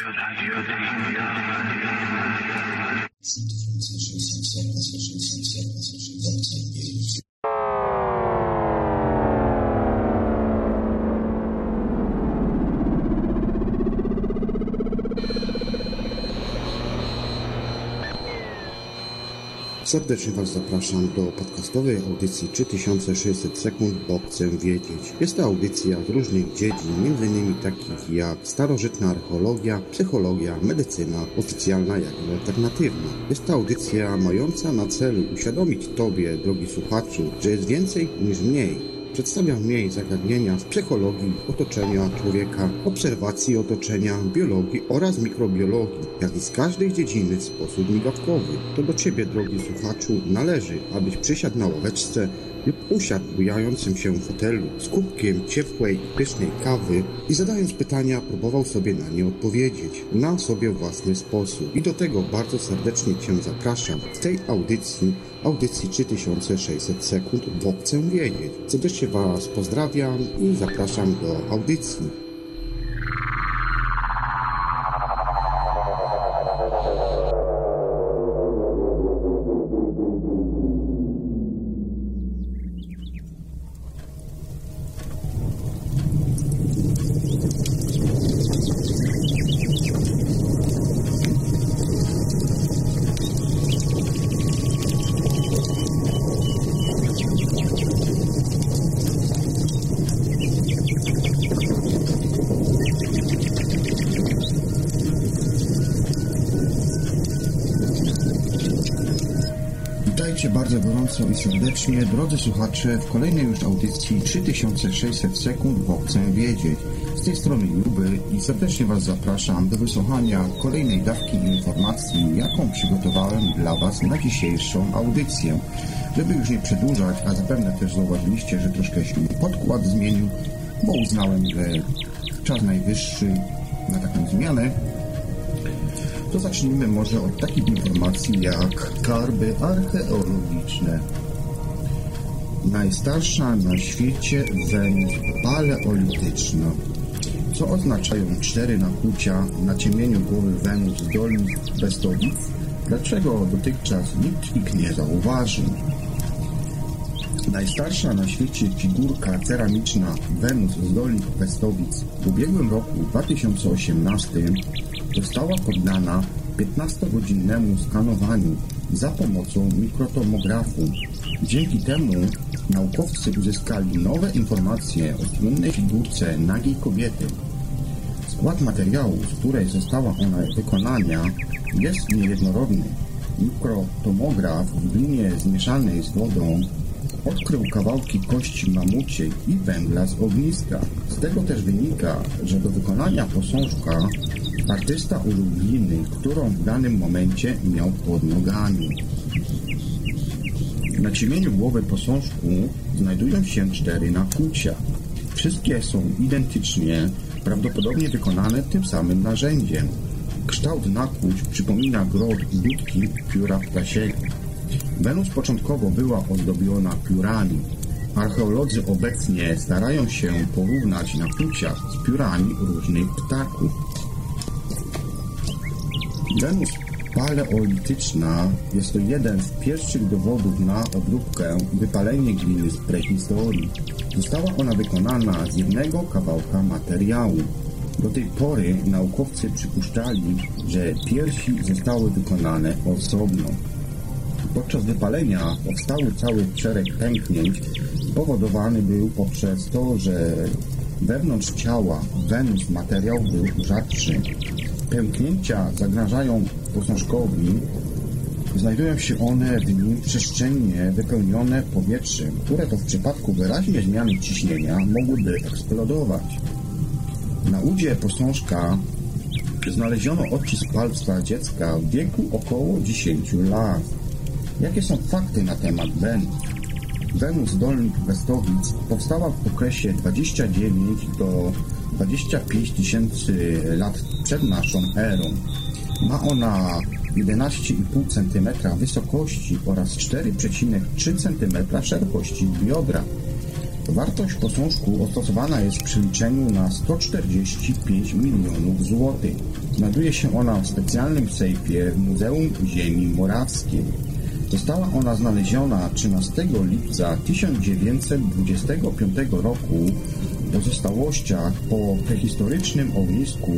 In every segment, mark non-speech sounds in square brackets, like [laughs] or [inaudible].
Some different issues, some certain issues, some certain. Serdecznie Was zapraszam do podcastowej audycji 3600 sekund, bo chcę wiedzieć. Jest to audycja z różnych dziedzin, m.in. takich jak starożytna archeologia, psychologia, medycyna, oficjalna jak i alternatywna. Jest to audycja mająca na celu uświadomić Tobie, drogi słuchaczu, że jest więcej niż mniej Przedstawia w niej zagadnienia z psychologii otoczenia człowieka, obserwacji otoczenia, biologii oraz mikrobiologii, jak i z każdej dziedziny w sposób migawkowy. To do Ciebie, drogi słuchaczu, należy, abyś przysiadł na ławeczce lub usiadł bujającym się w fotelu z kubkiem ciepłej i pysznej kawy i zadając pytania próbował sobie na nie odpowiedzieć na sobie własny sposób. I do tego bardzo serdecznie Cię zapraszam w tej audycji, audycji 3600 sekund, bo chcę wiedzieć. Serdecznie Was pozdrawiam i zapraszam do audycji. Serdecznie, drodzy słuchacze, w kolejnej już audycji 3600 sekund, bo chcę wiedzieć. Z tej strony Juby i serdecznie Was zapraszam do wysłuchania kolejnej dawki informacji, jaką przygotowałem dla Was na dzisiejszą audycję. Żeby już nie przedłużać, a zapewne też zauważyliście, że troszkę się podkład zmienił, bo uznałem, że czas najwyższy na taką zmianę to zacznijmy może od takich informacji jak karby archeologiczne. Najstarsza na świecie Wenus paleolityczna. Co oznaczają cztery nakłucia na ciemieniu głowy Wenus z dolnych Bestowic? Dlaczego dotychczas nikt ich nie zauważył? Najstarsza na świecie figurka ceramiczna Wenus z Dolnych Westowic w ubiegłym roku 2018 została poddana 15-godzinnemu skanowaniu za pomocą mikrotomografu. Dzięki temu naukowcy uzyskali nowe informacje o słynnej figurce nagiej kobiety. Skład materiału, z której została ona wykonana, jest niejednorodny. Mikrotomograf w glinie zmieszanej z wodą odkrył kawałki kości mamuciej i węgla z ogniska. Z tego też wynika, że do wykonania posążka artysta użył gliny, którą w danym momencie miał pod nogami. Na ciemieniu głowy posążku znajdują się cztery nakłucia. Wszystkie są identycznie, prawdopodobnie wykonane tym samym narzędziem. Kształt nakłuć przypomina grot budki pióra ptasiego. Wenus początkowo była ozdobiona piórami. Archeolodzy obecnie starają się porównać nakłucia z piórami różnych ptaków. Wenus paleolityczna jest to jeden z pierwszych dowodów na obróbkę wypalenie gliny z prehistorii. Została ona wykonana z jednego kawałka materiału. Do tej pory naukowcy przypuszczali, że piersi zostały wykonane osobno. Podczas wypalenia powstały cały szereg pęknięć. Spowodowany był poprzez to, że wewnątrz ciała Wenus materiał był rzadszy. Pęknięcia zagrażają posążkowi. Znajdują się one w nim przestrzennie wypełnione powietrzem, które to w przypadku wyraźnej zmiany ciśnienia mogłyby eksplodować. Na udzie posążka znaleziono odcisk palca dziecka w wieku około 10 lat. Jakie są fakty na temat Wenus? Wenus Dolnych Westowic powstała w okresie 29 do 25 tysięcy lat przed naszą erą. Ma ona 11,5 cm wysokości oraz 4,3 cm szerokości biodra. Wartość posążku ostosowana jest przy liczeniu na 145 milionów złotych. Znajduje się ona w specjalnym sejfie w Muzeum Ziemi Morawskiej. Została ona znaleziona 13 lipca 1925 roku pozostałościach po prehistorycznym ognisku.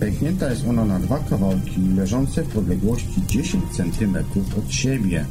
Pęknięta jest ona na dwa kawałki leżące w odległości 10 cm od siebie.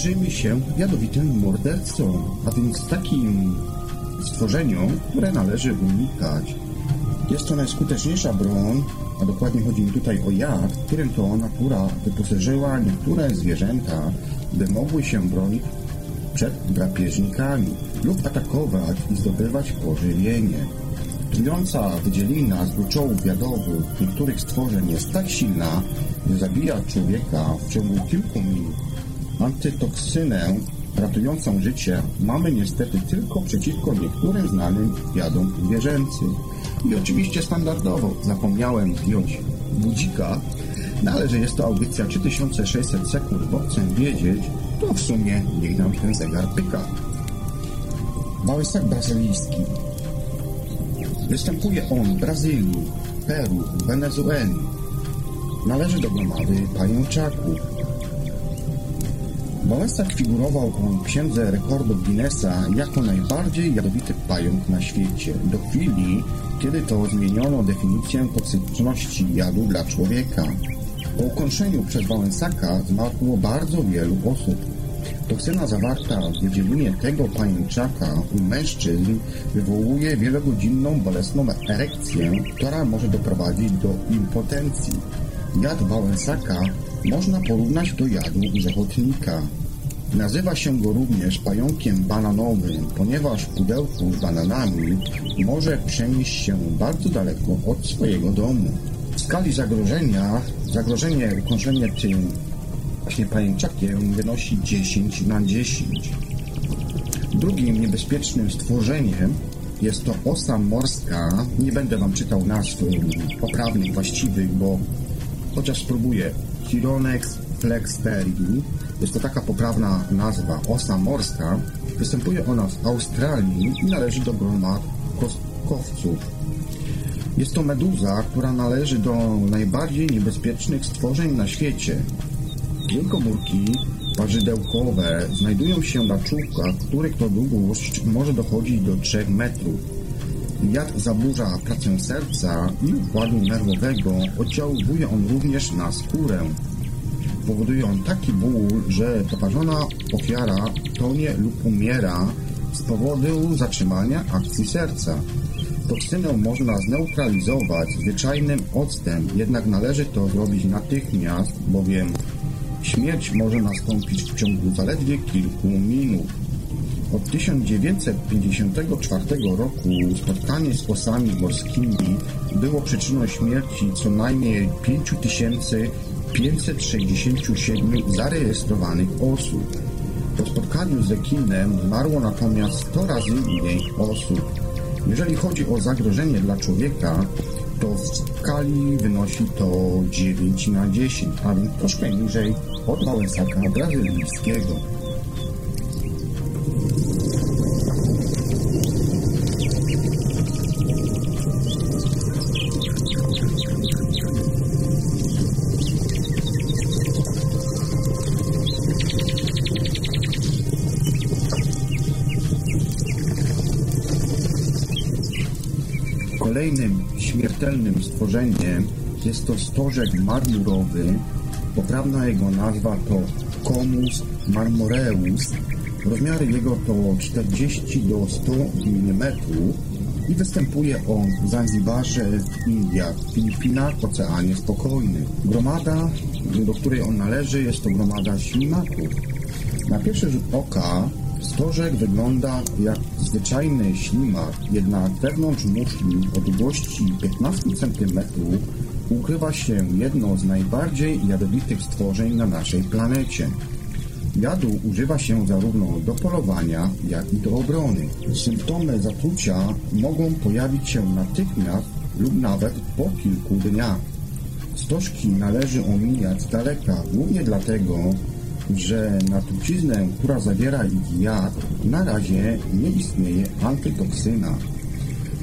Przyjrzyjmy się jadowitym mordercom, a więc takim stworzeniom, które należy unikać. Jest to najskuteczniejsza broń, a dokładnie chodzi mi tutaj o jad, którym to natura wyposażyła niektóre zwierzęta, by mogły się bronić przed drapieżnikami lub atakować i zdobywać pożywienie. Trująca wydzielina z gruczołów jadowych niektórych stworzeń jest tak silna, że zabija człowieka w ciągu kilku minut. Antytoksynę ratującą życie mamy niestety tylko przeciwko niektórym znanym jadom zwierzęcym. I oczywiście standardowo zapomniałem zdjąć budzika, no ale że jest to audycja 3600 sekund, bo chcę wiedzieć, to w sumie niech nam ten zegar pyka. Wałysek brazylijski. Występuje on w Brazylii, Peru, Wenezueli. Należy do gromady pajęczaków. Wałęsak figurował w księdze rekordów Guinnessa jako najbardziej jadowity pająk na świecie, do chwili, kiedy to zmieniono definicję toksyczności jadu dla człowieka. Po ukąszeniu przez Wałęsaka zmarło bardzo wielu osób. Toksyna zawarta w wydzielinie tego pajęczaka u mężczyzn wywołuje wielogodzinną bolesną erekcję, która może doprowadzić do impotencji. Jad Wałęsaka można porównać do jadu zechotnika. Nazywa się go również pająkiem bananowym, ponieważ w pudełku z bananami może przenieść się bardzo daleko od swojego domu. W skali zagrożenia, zagrożenie ukąszenie tym właśnie pajęczakiem wynosi 10 na 10. Drugim niebezpiecznym stworzeniem jest to osa morska. Nie będę Wam czytał nazw poprawnych, właściwych, bo chociaż spróbuję. Chironex flexterii jest to taka poprawna nazwa, osa morska. Występuje ona w Australii i należy do grona kostkowców. Jest to meduza, która należy do najbardziej niebezpiecznych stworzeń na świecie. Jej komórki parzydełkowe znajdują się na czubkach, których to długość może dochodzić do 3 metrów. Jad zaburza pracę serca i układu nerwowego, oddziałuje on również na skórę. Powoduje on taki ból, że poparzona ofiara tonie lub umiera z powodu zatrzymania akcji serca. Toksynę można zneutralizować zwyczajnym octem, jednak należy to zrobić natychmiast, bowiem śmierć może nastąpić w ciągu zaledwie kilku minut. Od 1954 roku spotkanie z osami morskimi było przyczyną śmierci co najmniej 5567 zarejestrowanych osób. Po spotkaniu z rekinem zmarło natomiast 100 razy mniej osób. Jeżeli chodzi o zagrożenie dla człowieka, to w skali wynosi to 9 na 10, a więc troszkę niżej od wałęsaka brazylijskiego. Kolejnym śmiertelnym stworzeniem jest to stożek marmurowy. Poprawna jego nazwa to Comus marmoreus. Rozmiary jego to 40 do 100 mm i występuje on w Zanzibarze, w Indiach, w Filipinach, w Oceanie Spokojnym. Gromada, do której on należy, jest to gromada ślimaków. Na pierwszy rzut oka stożek wygląda jak zwyczajny ślimak, jednak wewnątrz muszli o długości 15 cm ukrywa się jedno z najbardziej jadowitych stworzeń na naszej planecie. Jadu używa się zarówno do polowania, jak i do obrony. Symptomy zatrucia mogą pojawić się natychmiast lub nawet po kilku dniach. Stożki należy omijać z daleka, głównie dlatego, że na truciznę, która zawiera jad, na razie nie istnieje antytoksyna.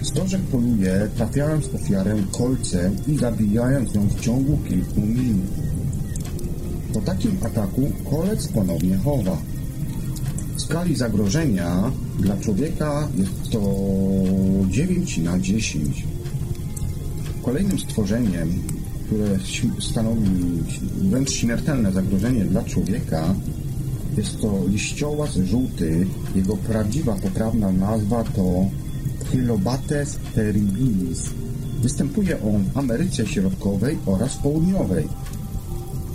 Stożek poluje, trafiając ofiarę kolcem i zabijając ją w ciągu kilku minut. Po takim ataku kolec ponownie chowa. W skali zagrożenia dla człowieka jest to 9 na 10. Kolejnym stworzeniem, które stanowi wręcz śmiertelne zagrożenie dla człowieka, jest to liściołaz żółty. Jego prawdziwa, poprawna nazwa to Hylobates terribilis. Występuje on w Ameryce Środkowej oraz Południowej.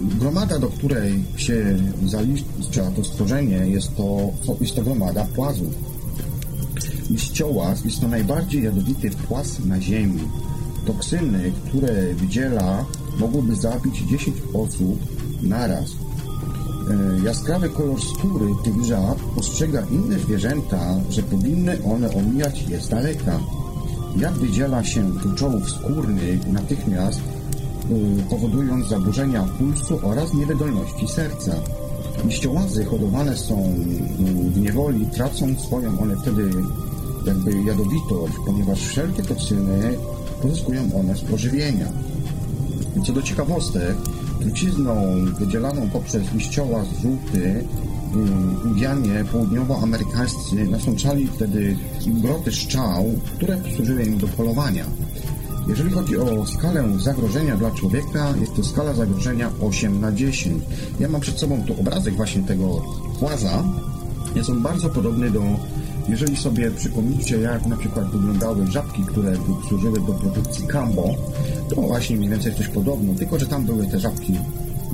Gromada, do której się zalicza to stworzenie, jest to, jest to gromada płazów. Liściołaz jest to najbardziej jadowity płaz na Ziemi. Toksyny, które wydziela, mogłyby zabić 10 osób naraz. E, jaskrawy kolor skóry tych żab ostrzega inne zwierzęta, że powinny one omijać je z daleka. Jak wydziela się tłuczołów skórnych natychmiast, e, powodując zaburzenia pulsu oraz niewydolności serca. Liściołazy hodowane są mm, w niewoli, tracą swoją one wtedy jakby jadowitość, ponieważ wszelkie toksyny pozyskują one z pożywienia. Co do ciekawostek, trucizną wydzielaną poprzez liściołaz żółty Indianie południowoamerykańscy nasączali wtedy groty szczał, które służyły im do polowania. Jeżeli chodzi o skalę zagrożenia dla człowieka, jest to skala zagrożenia 8 na 10. Ja mam przed sobą tu obrazek właśnie tego płaza. Jest on bardzo podobny do jeżeli sobie przypomnicie, jak na przykład wyglądały żabki, które służyły do produkcji Cambo, to właśnie mniej więcej coś podobno, tylko że tam były te żabki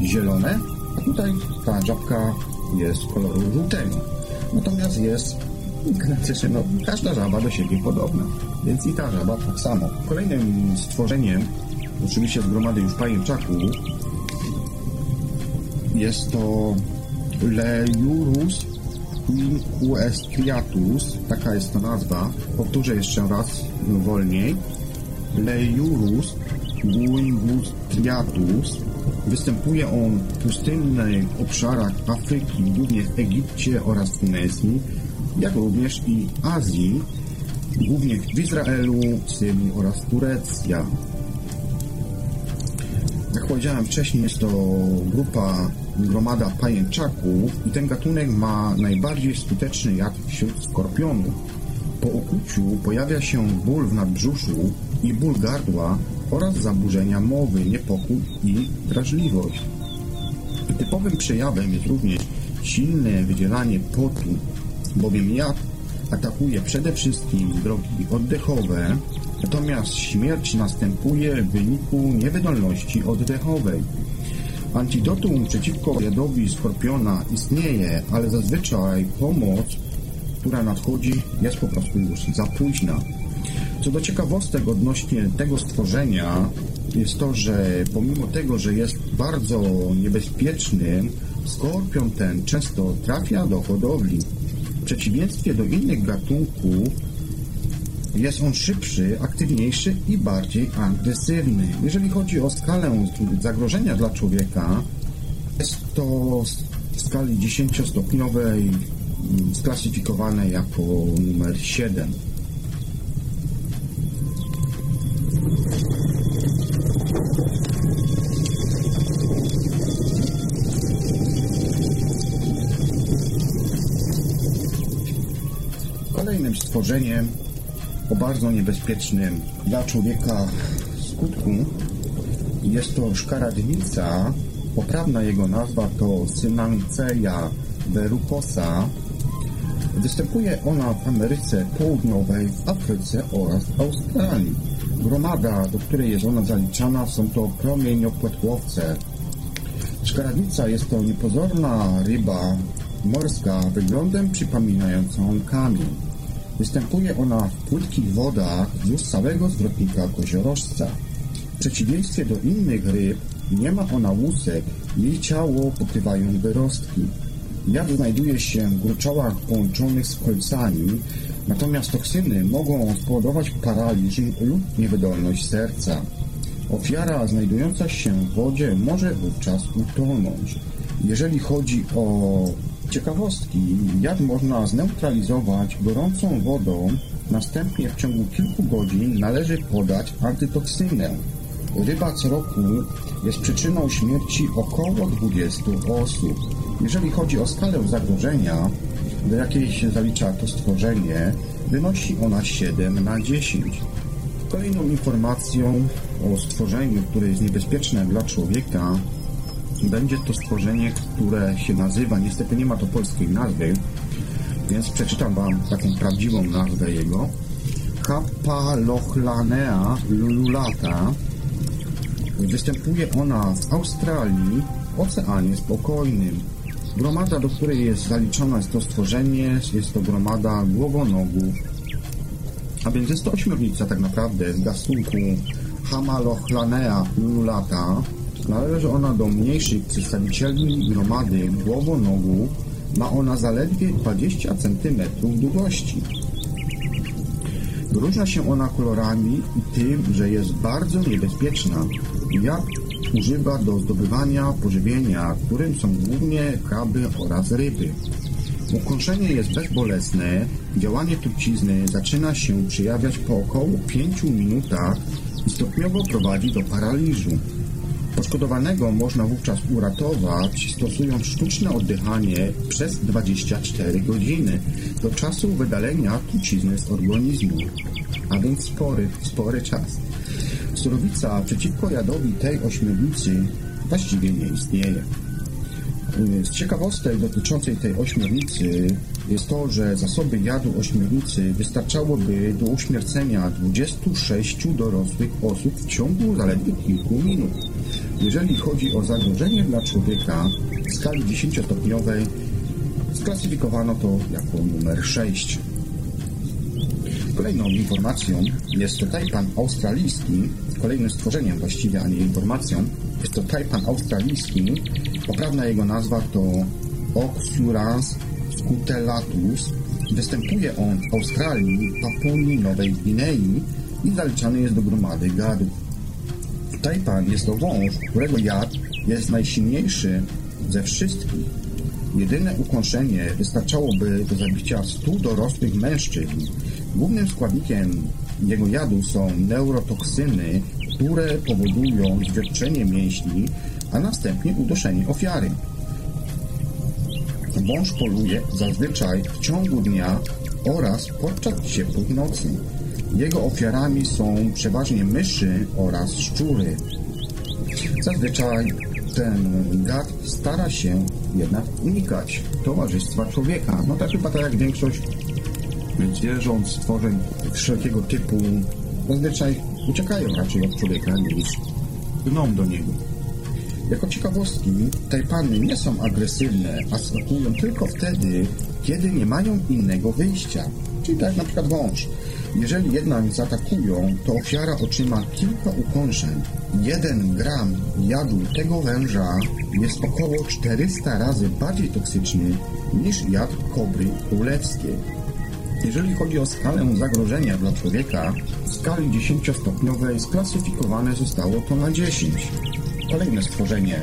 zielone, a tutaj ta żabka jest koloru żółtego. Natomiast jest się, no, każda żaba do siebie podobna, więc i ta żaba tak samo. Kolejnym stworzeniem, oczywiście z gromady już pajęczaków, jest to Leiurus Quinquestriatus, taka jest ta nazwa, powtórzę jeszcze raz wolniej, Leiurus Guingustriatus, występuje on w pustynnych obszarach Afryki, głównie w Egipcie oraz Tunezji, jak również i Azji, głównie w Izraelu, Syrii oraz Turecja. Jak powiedziałem wcześniej, jest to grupa gromada pajęczaków i ten gatunek ma najbardziej skuteczny jad wśród skorpionów. Po ukuciu pojawia się ból w nadbrzuszu i ból gardła oraz zaburzenia mowy, niepokój i wrażliwość. Typowym przejawem jest również silne wydzielanie potu, bowiem jad atakuje przede wszystkim drogi oddechowe, natomiast śmierć następuje w wyniku niewydolności oddechowej. Antidotum przeciwko jadowi skorpiona istnieje, ale zazwyczaj pomoc, która nadchodzi, jest po prostu już za późna. Co do ciekawostek odnośnie tego stworzenia, jest to, że pomimo tego, że jest bardzo niebezpiecznym, skorpion ten często trafia do hodowli. W przeciwieństwie do innych gatunków, jest on szybszy, aktywniejszy i bardziej agresywny. Jeżeli chodzi o skalę zagrożenia dla człowieka, jest to w skali 10-stopniowej mm, sklasyfikowane jako numer 7. Kolejnym stworzeniem o bardzo niebezpiecznym dla człowieka skutku. Jest to szkaradnica. Poprawna jego nazwa to Synanceja verrucosa. Występuje ona w Ameryce Południowej, w Afryce oraz w Australii. Gromada, do której jest ona zaliczana, są to promieniopłetwowce. Szkaradnica jest to niepozorna ryba morska wyglądem przypominającą kamień. Występuje ona w płytkich wodach wzdłuż całego zwrotnika koziorożca. W przeciwieństwie do innych ryb nie ma ona łusek, jej ciało pokrywają wyrostki. Jad znajduje się w gruczołach połączonych z kolcami, natomiast toksyny mogą spowodować paraliż lub niewydolność serca. Ofiara znajdująca się w wodzie może wówczas utonąć. Jeżeli chodzi o ciekawostki, jad można zneutralizować gorącą wodą, następnie w ciągu kilku godzin należy podać antytoksynę. Ryba co roku jest przyczyną śmierci około 20 osób. Jeżeli chodzi o skalę zagrożenia, do jakiej się zalicza to stworzenie, wynosi ona 7 na 10. Kolejną informacją o stworzeniu, które jest niebezpieczne dla człowieka, będzie to stworzenie, które się nazywa, niestety nie ma to polskiej nazwy, więc przeczytam Wam taką prawdziwą nazwę jego. Kapalochlane'a lululata. Występuje ona w Australii, Oceanie Spokojnym. Gromada, do której jest zaliczona jest to stworzenie, jest to gromada głowonogów. A więc jest to ośmiornica tak naprawdę z gatunku Hamalochlane'a lululata. Należy ona do mniejszych przedstawicieli gromady głowonogów. Ma ona zaledwie 20 cm długości. Wyróżnia się ona kolorami i tym, że jest bardzo niebezpieczna. Jak używa do zdobywania pożywienia, którym są głównie kraby oraz ryby. Ukąszenie jest bezbolesne, działanie trucizny zaczyna się przejawiać po około 5 minutach i stopniowo prowadzi do paraliżu. Poszkodowanego można wówczas uratować stosując sztuczne oddychanie przez 24 godziny do czasu wydalenia trucizny z organizmu, a więc spory, spory czas. Surowica przeciwko jadowi tej ośmiornicy właściwie nie istnieje. Z ciekawostek dotyczącej tej ośmiornicy jest to, że zasoby jadu ośmiornicy wystarczałoby do uśmiercenia 26 dorosłych osób w ciągu zaledwie kilku minut. Jeżeli chodzi o zagrożenie dla człowieka w skali 10-stopniowej, sklasyfikowano to jako numer 6. Kolejną informacją jest tajpan australijski, kolejnym stworzeniem właściwie, a nie informacją. Jest to tajpan australijski. Poprawna jego nazwa to Oxurans scutellatus. Występuje on w Australii, Papui Nowej Gwinei i zaliczany jest do gromady gadów. Tajpan jest to wąż, którego jad jest najsilniejszy ze wszystkich. Jedyne ukąszenie wystarczałoby do zabicia 100 dorosłych mężczyzn. Głównym składnikiem jego jadu są neurotoksyny, które powodują zwierczenie mięśni, a następnie uduszenie ofiary. Wąż poluje zazwyczaj w ciągu dnia oraz podczas ciepłych nocy. Jego ofiarami są przeważnie myszy oraz szczury. Zazwyczaj ten gad stara się jednak unikać towarzystwa człowieka. No tak chyba tak jak większość zwierząt, stworzeń wszelkiego typu zazwyczaj uciekają raczej od człowieka niż gną do niego. Jako ciekawostki, tajpany nie są agresywne, a skakują tylko wtedy, kiedy nie mają innego wyjścia. Czyli tak na przykład wąż. Jeżeli jednak zaatakują, to ofiara otrzyma kilka ukąszeń. Jeden gram jadu tego węża jest około 400 razy bardziej toksyczny niż jad kobry królewskiej. Jeżeli chodzi o skalę zagrożenia dla człowieka, w skali 10-stopniowej sklasyfikowane zostało to na 10. Kolejne stworzenie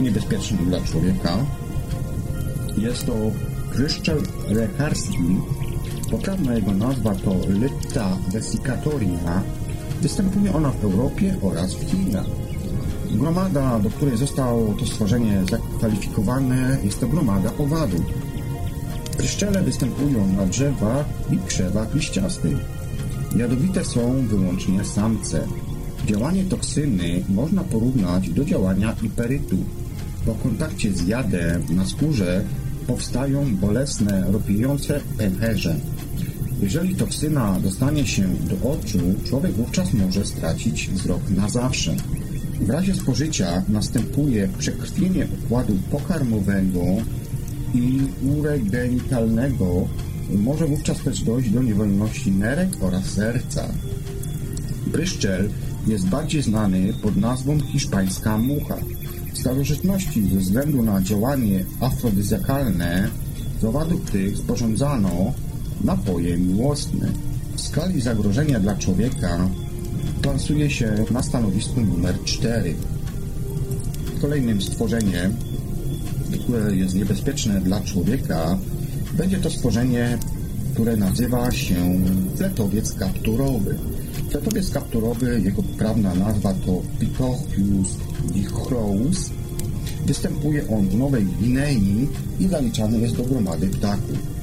niebezpieczne dla człowieka jest to kryszczel lekarski. Poprawna jego nazwa to Lytta vesicatoria. Występuje ona w Europie oraz w Chinach. Gromada, do której zostało to stworzenie zakwalifikowane, jest to gromada owadów. Pryszczele występują na drzewach i krzewach liściastych. Jadowite są wyłącznie samce. Działanie toksyny można porównać do działania iperytu. Po kontakcie z jadem na skórze powstają bolesne, ropiejące pęcherze. Jeżeli toksyna dostanie się do oczu, człowiek wówczas może stracić wzrok na zawsze. W razie spożycia następuje przekrwienie układu pokarmowego i uregenitalnego. Może wówczas też dojść do niewolności nerek oraz serca. Bryszczel jest bardziej znany pod nazwą hiszpańska mucha. W starożytności ze względu na działanie afrodyzjakalne z owadów tych sporządzano napoje miłosne. W skali zagrożenia dla człowieka plasuje się na stanowisku numer 4. Kolejnym stworzeniem, które jest niebezpieczne dla człowieka, będzie to stworzenie, które nazywa się fletowiec kapturowy. Fletowiec kapturowy, jego prawna nazwa to Pitochius dichrous. Występuje on w Nowej Gwinei i zaliczany jest do gromady ptaków.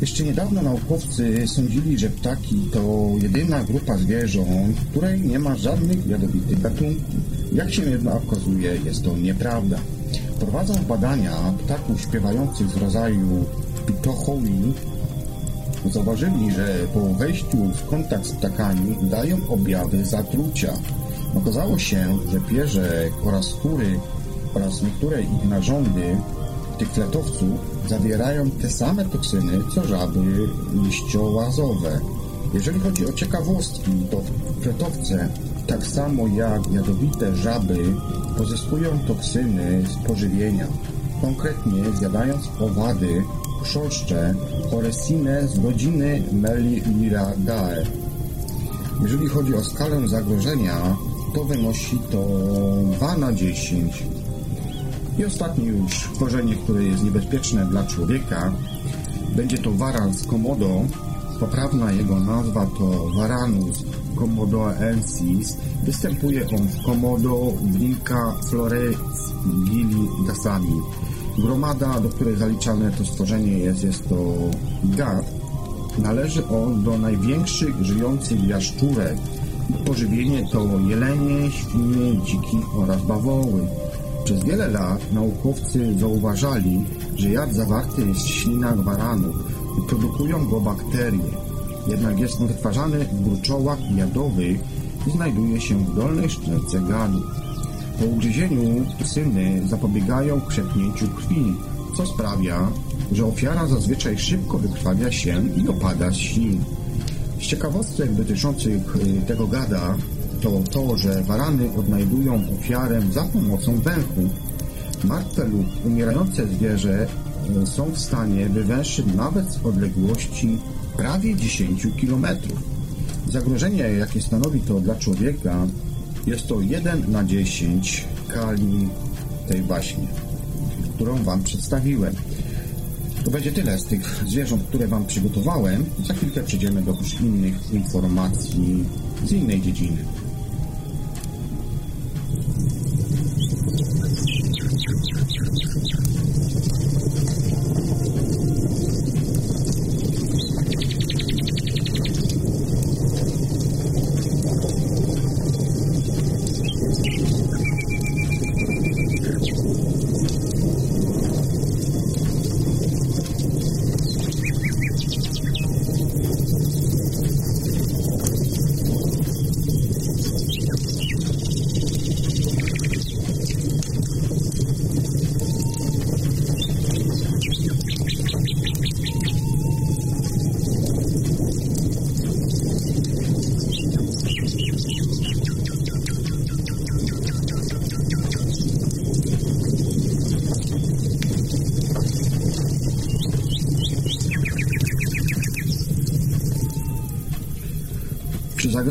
Jeszcze niedawno naukowcy sądzili, że ptaki to jedyna grupa zwierząt, której nie ma żadnych jadowitych gatunków. Jak się jednak okazuje, jest to nieprawda. Prowadząc badania ptaków śpiewających z rodzaju pitocholi, zauważyli, że po wejściu w kontakt z ptakami dają objawy zatrucia. Okazało się, że pierze oraz skóry oraz niektóre ich narządy tych fletowców zawierają te same toksyny, co żaby liściołazowe. Jeżeli chodzi o ciekawostki, to fletowce, tak samo jak jadowite żaby, pozyskują toksyny z pożywienia. Konkretnie zjadając owady, chrząszcze, choresinę z rodziny Meliradae. Jeżeli chodzi o skalę zagrożenia, to wynosi to 2 na 10 i ostatnie już korzenie, które jest niebezpieczne dla człowieka, będzie to Varans komodo. Poprawna jego nazwa to Varanus komodoensis. Występuje on w komodo Blinka florezgili dasami. Gromada, do której zaliczane to stworzenie jest, jest to gad. Należy on do największych żyjących jaszczurek. Pożywienie to jelenie, świnie, dziki oraz bawoły. Przez wiele lat naukowcy zauważali, że jad zawarty jest w ślinach baranów i produkują go bakterie. Jednak jest on wytwarzany w gruczołach jadowych i znajduje się w dolnej szczęce gadu. Po ugryzieniu syny zapobiegają krzepnięciu krwi, co sprawia, że ofiara zazwyczaj szybko wykrwawia się i opada z ślin. Z ciekawostek dotyczących y, tego gada to to, że warany odnajdują ofiarę za pomocą węchu. Martwe lub umierające zwierzę e, są w stanie wywęszyć nawet z odległości prawie 10 km. Zagrożenie, jakie stanowi to dla człowieka, jest to 1 na 10 kali tej baśni, którą Wam przedstawiłem. To będzie tyle z tych zwierząt, które Wam przygotowałem. Za chwilkę przejdziemy do już innych informacji z innej dziedziny.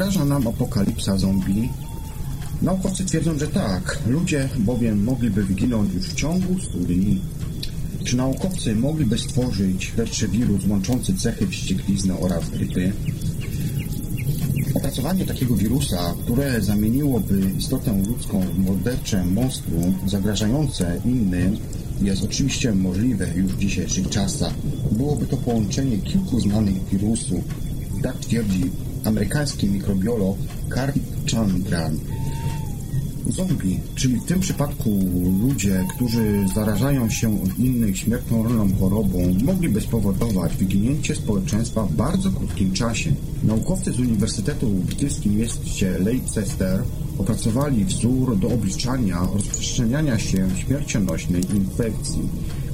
Zagraża nam apokalipsa zombie? Naukowcy twierdzą, że tak. Ludzie bowiem mogliby wyginąć już w ciągu 100 dni. Czy naukowcy mogliby stworzyć lepszy wirus łączący cechy wścieklizny oraz grypy? Opracowanie takiego wirusa, które zamieniłoby istotę ludzką w mordercze monstrum zagrażające innym, jest oczywiście możliwe już w dzisiejszych czasach. Byłoby to połączenie kilku znanych wirusów. Tak twierdzi amerykański mikrobiolog Karl Chandran. Zombie, czyli w tym przypadku ludzie, którzy zarażają się od innych śmiertelną chorobą, mogliby spowodować wyginięcie społeczeństwa w bardzo krótkim czasie. Naukowcy z Uniwersytetu w brytyjskim mieście Leicester opracowali wzór do obliczania rozprzestrzeniania się śmiercionośnej infekcji.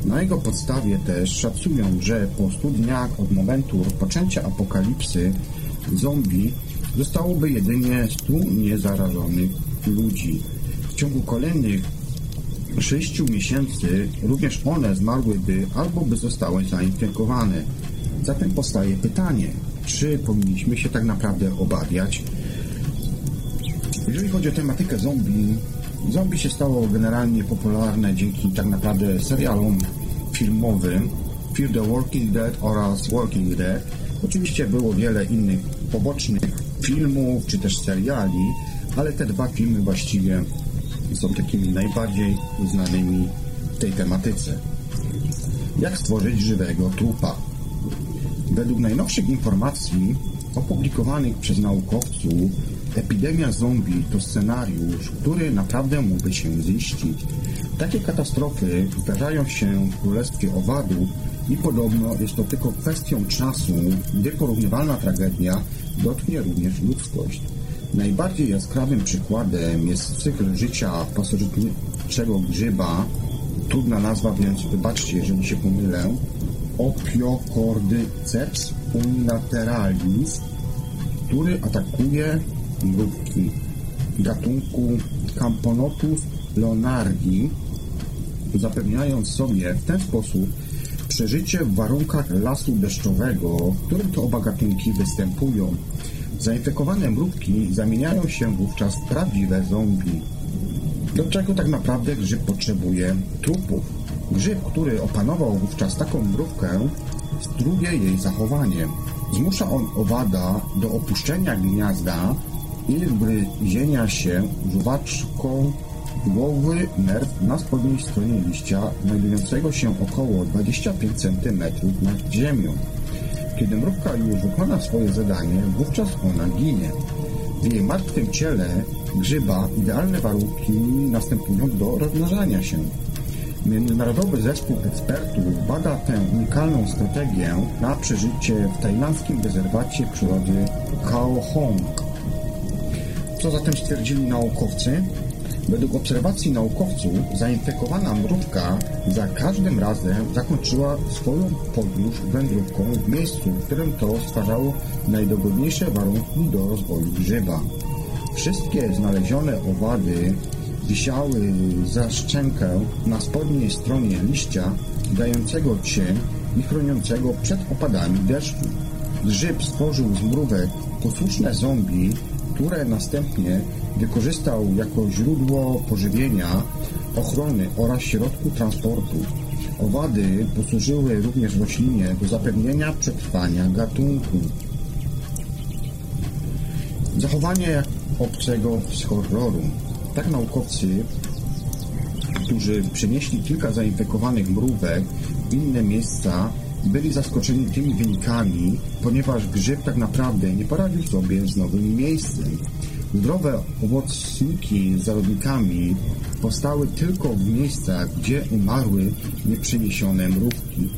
Na jego podstawie też szacują, że po 100 dniach od momentu rozpoczęcia apokalipsy zombie zostałoby jedynie 100 niezarażonych ludzi. W ciągu kolejnych 6 miesięcy również one zmarłyby albo by zostały zainfekowane. Zatem powstaje pytanie, czy powinniśmy się tak naprawdę obawiać? Jeżeli chodzi o tematykę zombie, zombie się stało generalnie popularne dzięki tak naprawdę serialom filmowym Fear the Walking Dead oraz Walking Dead. Oczywiście było wiele innych pobocznych filmów czy też seriali, ale te dwa filmy właściwie są takimi najbardziej znanymi w tej tematyce. Jak stworzyć żywego trupa? Według najnowszych informacji opublikowanych przez naukowców, epidemia zombie to scenariusz, który naprawdę mógłby się ziścić. Takie katastrofy zdarzają się w Królestwie Owadów i podobno jest to tylko kwestią czasu, gdy porównywalna tragedia dotknie również ludzkość. Najbardziej jaskrawym przykładem jest cykl życia pasożytniczego grzyba, trudna nazwa, więc wybaczcie, jeżeli się pomylę, Opiocordyceps unilateralis, który atakuje mrówki gatunku Camponotus leonardi, zapewniając sobie w ten sposób przeżycie w warunkach lasu deszczowego, w którym to oba gatunki występują. Zainfekowane mrówki zamieniają się wówczas w prawdziwe zombie. Do czego tak naprawdę grzyb potrzebuje trupów? Grzyb, który opanował wówczas taką mrówkę, struje jej zachowanie. Zmusza on owada do opuszczenia gniazda i wgryzienia się żuwaczką głowy nerw na spodniej stronie liścia, znajdującego się około 25 cm nad ziemią. Kiedy mrówka już wykona swoje zadanie, wówczas ona ginie. W jej martwym ciele grzyba idealne warunki następują do rozmnażania się. Międzynarodowy zespół ekspertów bada tę unikalną strategię na przeżycie w tajlandzkim rezerwacie przyrody Khao Hong. Co zatem stwierdzili naukowcy? Według obserwacji naukowców zainfekowana mrówka za każdym razem zakończyła swoją podróż wędrówką w miejscu, w którym to stwarzało najdogodniejsze warunki do rozwoju grzyba. Wszystkie znalezione owady wisiały za szczękę na spodniej stronie liścia, dającego cień i chroniącego przed opadami deszczu. Grzyb stworzył z mrówek posłuszne zombie, które następnie wykorzystał jako źródło pożywienia, ochrony oraz środku transportu. Owady posłużyły również roślinie do zapewnienia przetrwania gatunku. Zachowanie obcego z horroru. Tak naukowcy, którzy przenieśli kilka zainfekowanych mrówek w inne miejsca, byli zaskoczeni tymi wynikami, ponieważ grzyb tak naprawdę nie poradził sobie z nowym miejscem. Zdrowe owocniki z zarodnikami powstały tylko w miejscach, gdzie umarły nieprzeniesione mrówki.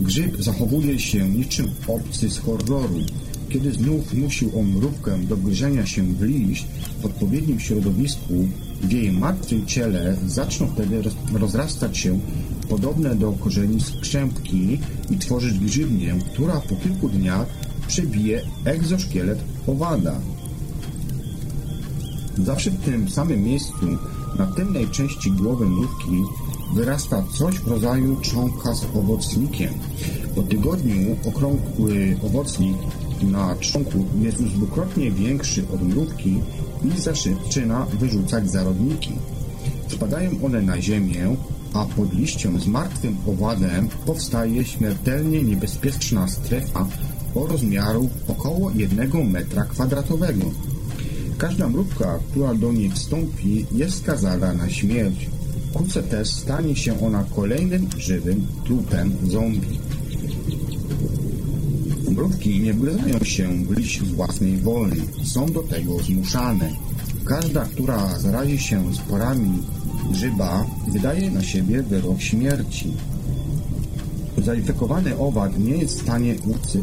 Grzyb zachowuje się niczym obcy z horroru. Kiedy znów zmusił on mrówkę do gryzienia się w liść w odpowiednim środowisku, w jej martwym ciele zaczną wtedy rozrastać się podobne do korzeni skrzępki i tworzyć grzywnię, która po kilku dniach przebije egzoszkielet owada. Zawsze w tym samym miejscu, na tylnej części głowy mrówki, wyrasta coś w rodzaju członka z owocnikiem. Po tygodniu okrągły owocnik na członku jest już dwukrotnie większy od mrówki i zaczyna wyrzucać zarodniki. Spadają one na ziemię, a pod liściem z martwym owadem powstaje śmiertelnie niebezpieczna strefa o rozmiaru około 1 metra kwadratowego. Każda mrówka, która do niej wstąpi, jest skazana na śmierć. Wkrótce też stanie się ona kolejnym żywym trupem zombie. Mrówki nie wgryzają się w liść własnej woli. Są do tego zmuszane. Każda, która zarazi się sporami grzyba, wydaje na siebie wyrok śmierci. Zainfekowany owad nie jest w stanie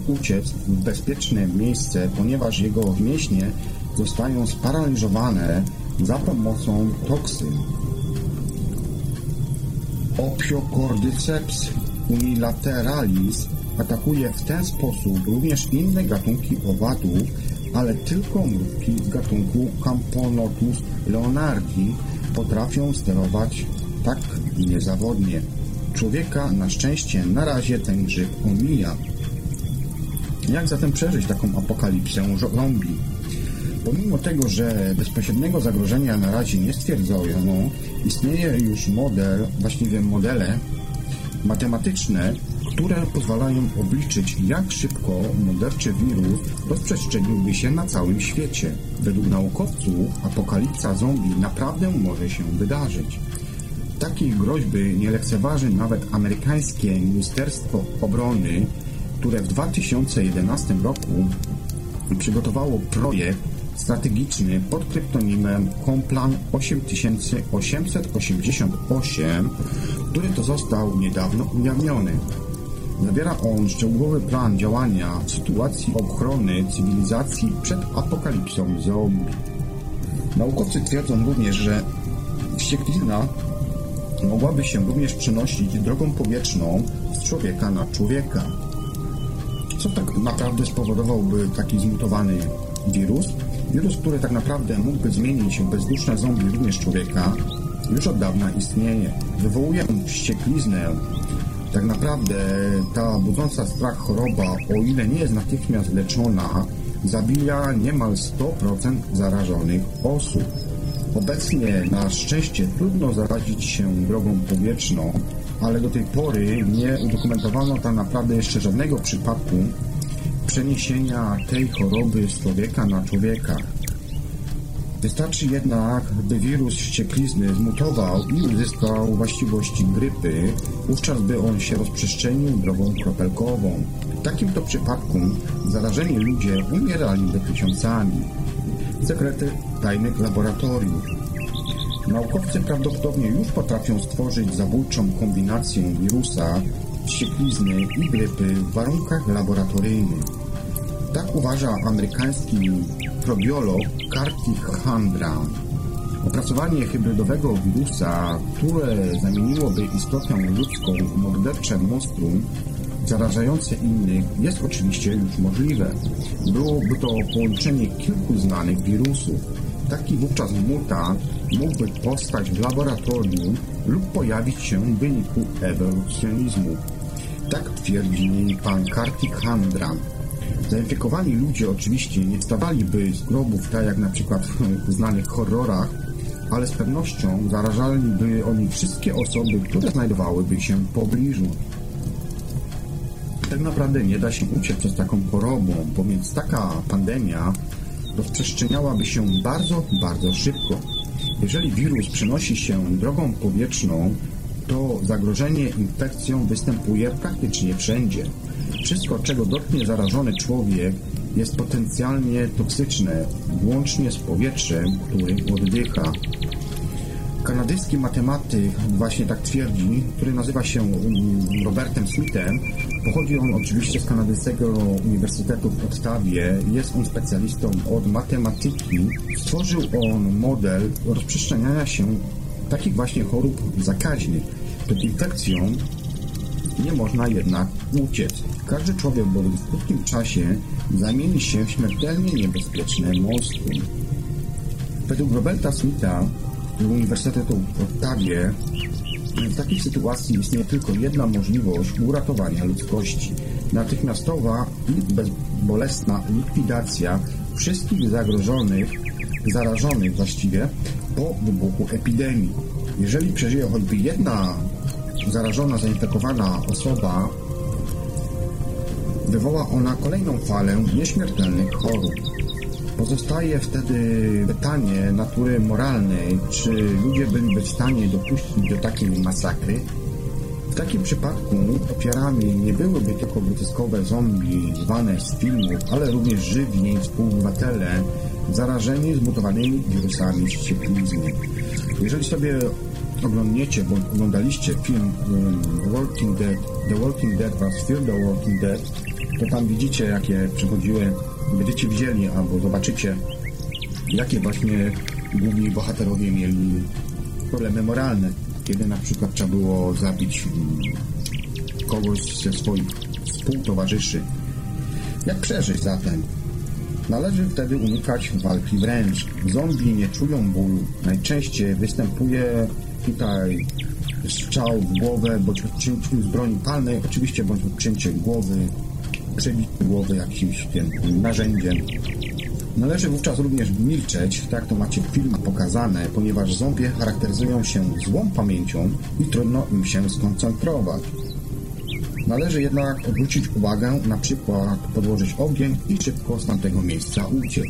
uciec w bezpieczne miejsce, ponieważ jego mięśnie zostają sparaliżowane za pomocą toksyn. Opiocordyceps unilateralis atakuje w ten sposób również inne gatunki owadów, ale tylko mrówki z gatunku Camponotus leonardi potrafią sterować tak niezawodnie. Człowieka na szczęście na razie ten grzyb omija. Jak zatem przeżyć taką apokalipsę zombie? Pomimo tego, że bezpośredniego zagrożenia na razie nie stwierdzono, istnieje już model, właściwie modele matematyczne, które pozwalają obliczyć, jak szybko morderczy wirus rozprzestrzeniłby się na całym świecie. Według naukowców apokalipsa zombie naprawdę może się wydarzyć. Takiej groźby nie lekceważy nawet amerykańskie Ministerstwo Obrony, które w 2011 roku przygotowało projekt strategiczny pod kryptonimem Complan 8888, który to został niedawno ujawniony. Zawiera on szczegółowy plan działania w sytuacji ochrony cywilizacji przed apokalipsą zombie. Naukowcy twierdzą również, że wścieklizna mogłaby się również przenosić drogą powietrzną z człowieka na człowieka. Co tak naprawdę spowodowałby taki zmutowany wirus? Wirus, który tak naprawdę mógłby zmienić się bezduszne zombie również człowieka, już od dawna istnieje. Wywołuje on wściekliznę. Tak naprawdę ta budząca strach choroba, o ile nie jest natychmiast leczona, zabija niemal 100% zarażonych osób. Obecnie na szczęście trudno zarazić się drogą powietrzną, ale do tej pory nie udokumentowano tak naprawdę jeszcze żadnego przypadku przeniesienia tej choroby z człowieka na człowieka. Wystarczy jednak, by wirus wścieklizny zmutował i uzyskał właściwości grypy, wówczas by on się rozprzestrzenił drogą kropelkową. W takim to przypadku zarażeni ludzie umieraliby tysiącami. Sekrety tajnych laboratoriów. Naukowcy prawdopodobnie już potrafią stworzyć zabójczą kombinację wirusa, wścieklizny i grypy w warunkach laboratoryjnych. Tak uważa amerykański probiolog Kartik Handra. Opracowanie hybrydowego wirusa, które zamieniłoby istotę ludzką w mordercze monstrum zarażające innych, jest oczywiście już możliwe. Byłoby to połączenie kilku znanych wirusów. Taki wówczas mutant mógłby powstać w laboratorium lub pojawić się w wyniku ewolucjonizmu. Tak twierdzi pan Kartik Handra. Zainfekowani ludzie oczywiście nie wstawaliby z grobów, tak jak na przykład w [laughs] znanych horrorach, ale z pewnością zarażaliby oni wszystkie osoby, które znajdowałyby się w pobliżu. Tak naprawdę nie da się uciec przez taką chorobą, bo więc taka pandemia rozprzestrzeniałaby się bardzo, bardzo szybko. Jeżeli wirus przenosi się drogą powietrzną, to zagrożenie infekcją występuje praktycznie wszędzie. Wszystko, czego dotknie zarażony człowiek, jest potencjalnie toksyczne, łącznie z powietrzem, którym oddycha. Kanadyjski matematyk właśnie tak twierdzi, który nazywa się mm, Robertem Smithem. Pochodzi on oczywiście z kanadyjskiego Uniwersytetu w Ottawie. Jest on specjalistą od matematyki. Stworzył on model rozprzestrzeniania się takich właśnie chorób zakaźnych. Przed infekcją nie można jednak uciec. Każdy człowiek bowiem w krótkim czasie zamieni się w śmiertelnie niebezpieczne monstrum. Według Roberta Smitha Uniwersytetu w Ottawie w takiej sytuacji istnieje tylko jedna możliwość uratowania ludzkości. Natychmiastowa i bezbolesna likwidacja wszystkich zagrożonych, zarażonych właściwie po wybuchu epidemii. Jeżeli przeżyje choćby jedna zarażona, zainfekowana osoba, wywoła ona kolejną falę nieśmiertelnych chorób. Pozostaje wtedy pytanie natury moralnej, czy ludzie byliby w stanie dopuścić do takiej masakry? W takim przypadku ofiarami nie byłyby tylko groteskowe zombie zwane z filmów, ale również żywi współobywatele, zarażeni zmutowanymi wirusami wścieklizny. Jeżeli sobie oglądniecie, bądź oglądaliście film um, Walking Dead, The Walking Dead vs. Fear the Walking Dead, to tam widzicie, jakie przychodziły, będziecie widzieli albo zobaczycie, jakie właśnie główni bohaterowie mieli problemy moralne, kiedy na przykład trzeba było zabić um, kogoś ze swoich współtowarzyszy. Jak przeżyć zatem? Należy wtedy unikać walki wręcz. Zombie nie czują bólu. Najczęściej występuje tutaj strzał w głowę, bądź odcięcie z broni palnej, oczywiście bądź odcięcie głowy, przebicie głowy jakimś tym narzędziem. Należy wówczas również milczeć, tak to macie w filmach pokazane, ponieważ zombie charakteryzują się złą pamięcią i trudno im się skoncentrować. Należy jednak odwrócić uwagę, na przykład podłożyć ogień i szybko z tamtego miejsca uciec.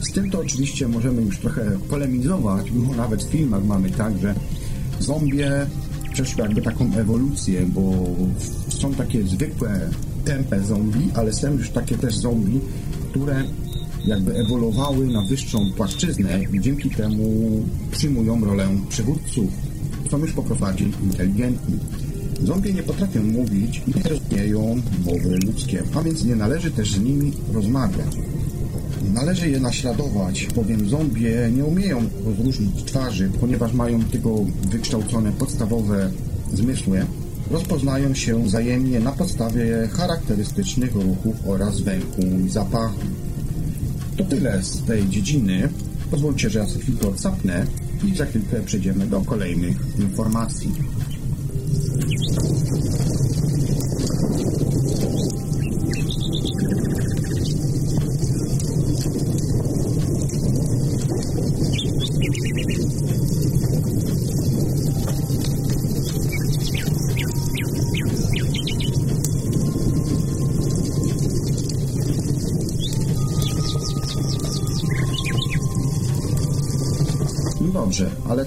Z tym to oczywiście możemy już trochę polemizować, bo nawet w filmach mamy tak, że zombie przeszły jakby taką ewolucję, bo są takie zwykłe, tempe zombie, ale są już takie też zombie, które jakby ewoluowały na wyższą płaszczyznę i dzięki temu przyjmują rolę przywódców. Są już po prostu bardziej inteligentni. Zombie nie potrafią mówić i nie rozumieją mowy ludzkie, a więc nie należy też z nimi rozmawiać. Należy je naśladować, bowiem zombie nie umieją rozróżnić twarzy, ponieważ mają tylko wykształcone podstawowe zmysły. Rozpoznają się wzajemnie na podstawie charakterystycznych ruchów oraz węchu i zapachu. To tyle z tej dziedziny. Pozwólcie, że ja sobie chwilkę odsapnę i za chwilkę przejdziemy do kolejnych informacji.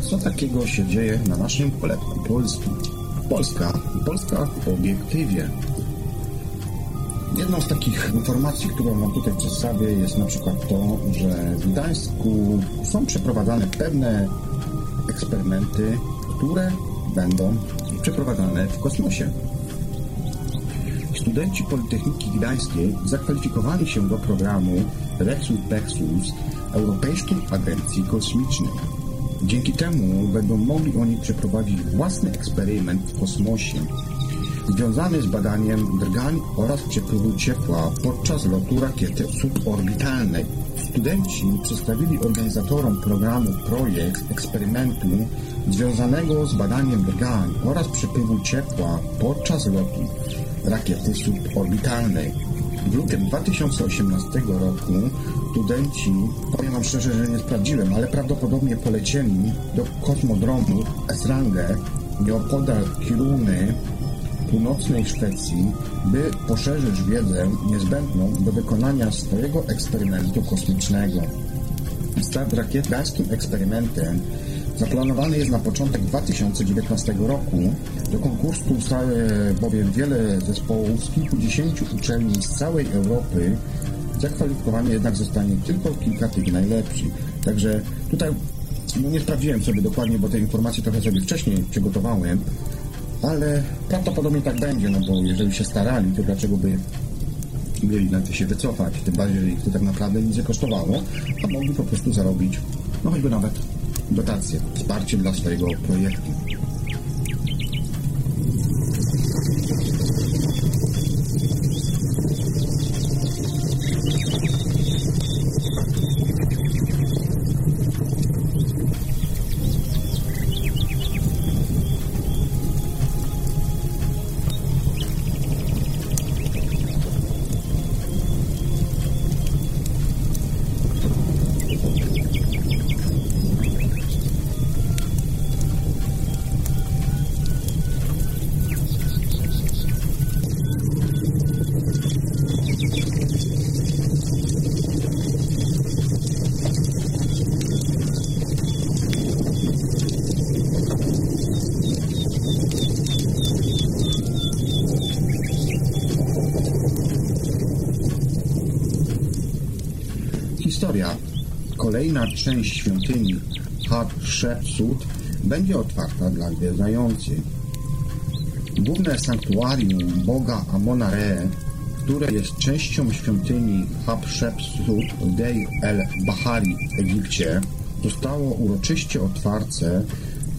Co takiego się dzieje na naszym poletku polskim? Polska. Polska w obiektywie. Jedną z takich informacji, którą Wam tutaj przedstawię, jest na przykład to, że w Gdańsku są przeprowadzane pewne eksperymenty, które będą przeprowadzane w kosmosie. Studenci Politechniki Gdańskiej zakwalifikowali się do programu Rexus Pexus Europejskiej Agencji Kosmicznej. Dzięki temu będą mogli oni przeprowadzić własny eksperyment w kosmosie związany z badaniem drgań oraz przepływu ciepła podczas lotu rakiety suborbitalnej. Studenci przedstawili organizatorom programu projekt eksperymentu związanego z badaniem drgań oraz przepływu ciepła podczas lotu rakiety suborbitalnej. W lutym 2018 roku studenci, powiem Wam szczerze, że nie sprawdziłem, ale prawdopodobnie polecieli do kosmodromu Esrange nieopodal Kiruny północnej Szwecji, by poszerzyć wiedzę niezbędną do wykonania swojego eksperymentu kosmicznego. Start rakiet eksperymentem zaplanowany jest na początek 2019 roku. Do konkursu ustały bowiem wiele zespołów z kilkudziesięciu uczelni z całej Europy. Zakwalifikowanie jednak zostanie tylko kilka tych najlepszych. Także tutaj no nie sprawdziłem sobie dokładnie, bo te informacje trochę sobie wcześniej przygotowałem, ale prawdopodobnie tak będzie, no bo jeżeli się starali, to dlaczego by mieli na to się wycofać, tym bardziej, że ich to tak naprawdę nic nie kosztowało, a mogli po prostu zarobić, no choćby nawet dotacje, wsparcie dla swojego projektu. Kolejna część świątyni Hatshepsut będzie otwarta dla zwiedzających. Główne sanktuarium boga Amona-Re, które jest częścią świątyni Hatshepsut w Deir el-Bahari w Egipcie, zostało uroczyście otwarte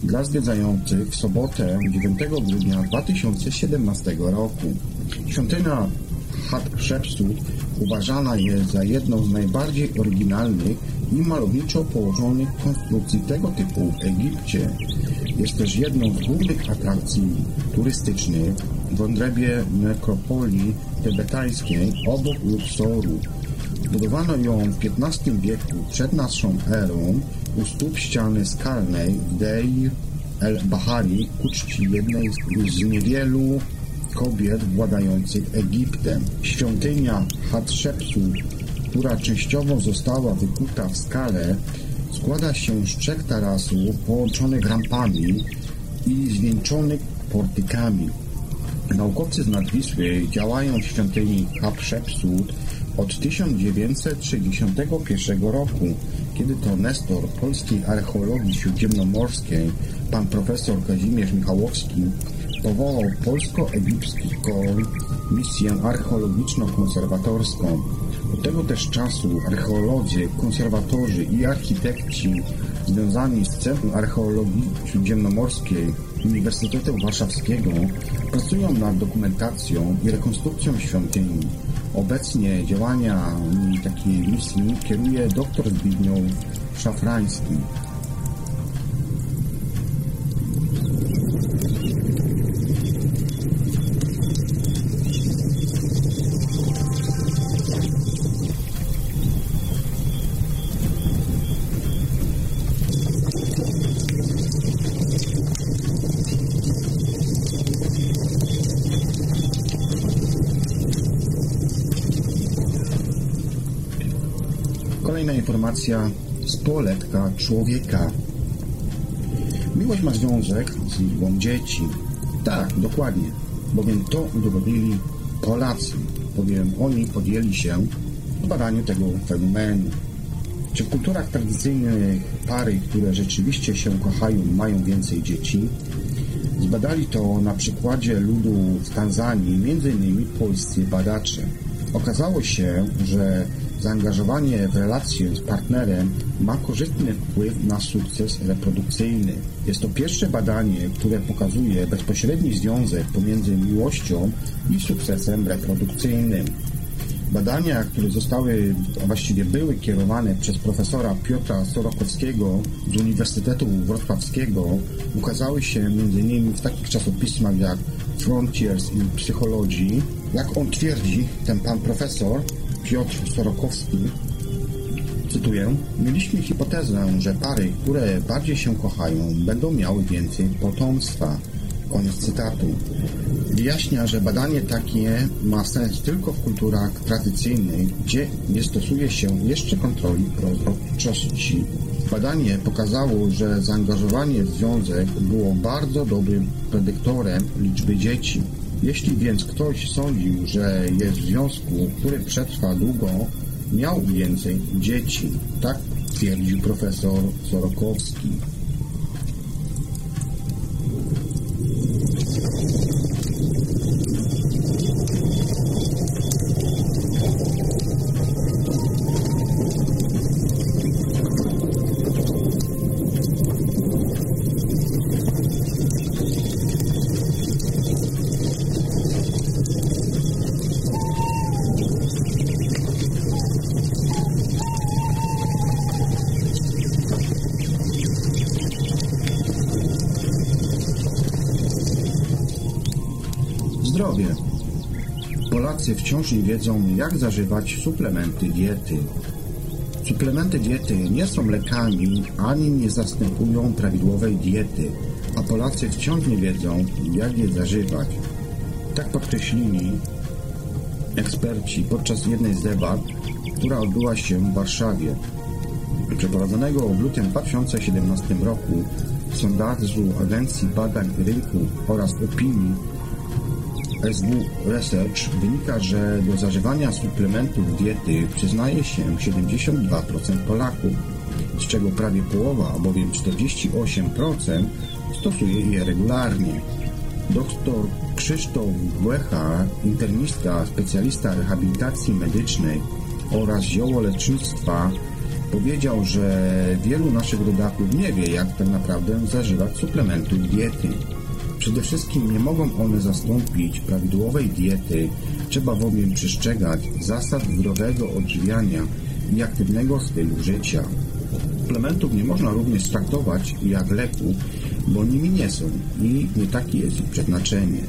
dla zwiedzających w sobotę 9 grudnia 2017 roku. Świątynia Hatshepsut uważana jest za jedną z najbardziej oryginalnych i malowniczo położonych konstrukcji tego typu w Egipcie. Jest też jedną z głównych atrakcji turystycznych w odrębie nekropolii tybetańskiej obok Luksoru. Budowano ją w XV wieku przed naszą erą u stóp ściany skalnej w Deir el-Bahari ku czci jednej z niewielu kobiet władających Egiptem. Świątynia Hatshepsut, która częściowo została wykuta w skale, składa się z trzech tarasów połączonych rampami i zwieńczonych portykami. Naukowcy z Nadwisły działają w świątyni Hatshepsut od 1961 roku, kiedy to Nestor polskiej archeologii śródziemnomorskiej, pan profesor Kazimierz Michałowski, powołał polsko-egipską misję archeologiczno-konserwatorską. Tego też czasu archeolodzy, konserwatorzy i architekci związani z Centrum Archeologii Śródziemnomorskiej Uniwersytetu Warszawskiego pracują nad dokumentacją i rekonstrukcją świątyni. Obecnie działania takiej misji kieruje dr Zbigniew Szafrański. Informacja z poletka człowieka. Miłość ma związek z liczbą dzieci. Tak, dokładnie, bowiem to udowodnili Polacy, bowiem oni podjęli się badaniu tego fenomenu. Czy w kulturach tradycyjnych pary, które rzeczywiście się kochają, mają więcej dzieci? Zbadali to na przykładzie ludu w Tanzanii, m.in. polscy badacze. Okazało się, że Zaangażowanie w relacje z partnerem ma korzystny wpływ na sukces reprodukcyjny. Jest to pierwsze badanie, które pokazuje bezpośredni związek pomiędzy miłością i sukcesem reprodukcyjnym. Badania, które zostały, a właściwie były kierowane przez profesora Piotra Sorokowskiego z Uniwersytetu Wrocławskiego, ukazały się m.in. w takich czasopismach jak Frontiers in Psychology. Jak on twierdzi, ten pan profesor, Piotr Sorokowski, cytuję, mieliśmy hipotezę, że pary, które bardziej się kochają, będą miały więcej potomstwa. Koniec cytatu. Wyjaśnia, że badanie takie ma sens tylko w kulturach tradycyjnych, gdzie nie stosuje się jeszcze kontroli prozroczystości. Badanie pokazało, że zaangażowanie w związek było bardzo dobrym predyktorem liczby dzieci. Jeśli więc ktoś sądził, że jest w związku, który przetrwa długo, miał więcej dzieci. Tak twierdził profesor Sorokowski. Wciąż nie wiedzą, jak zażywać suplementy diety. Suplementy diety nie są lekami, ani nie zastępują prawidłowej diety, a Polacy wciąż nie wiedzą, jak je zażywać. Tak podkreślili eksperci podczas jednej z debat, która odbyła się w Warszawie. Przeprowadzonego w lutym 2017 roku sondażu Agencji Badań Rynku oraz Opinii SW Research wynika, że do zażywania suplementów diety przyznaje się 72% Polaków. z czego prawie połowa, bowiem 48%, stosuje je regularnie. Doktor Krzysztof Błecha, internistka, specjalista rehabilitacji medycznej oraz ziołolecznictwa, powiedział, że wielu naszych rodaków nie wie, jak tak naprawdę zażywać suplementów diety. Przede wszystkim nie mogą one zastąpić prawidłowej diety, trzeba bowiem przestrzegać zasad zdrowego odżywiania i aktywnego stylu życia. Suplementów nie można również traktować jak leku, bo nimi nie są i nie takie jest ich przeznaczenie.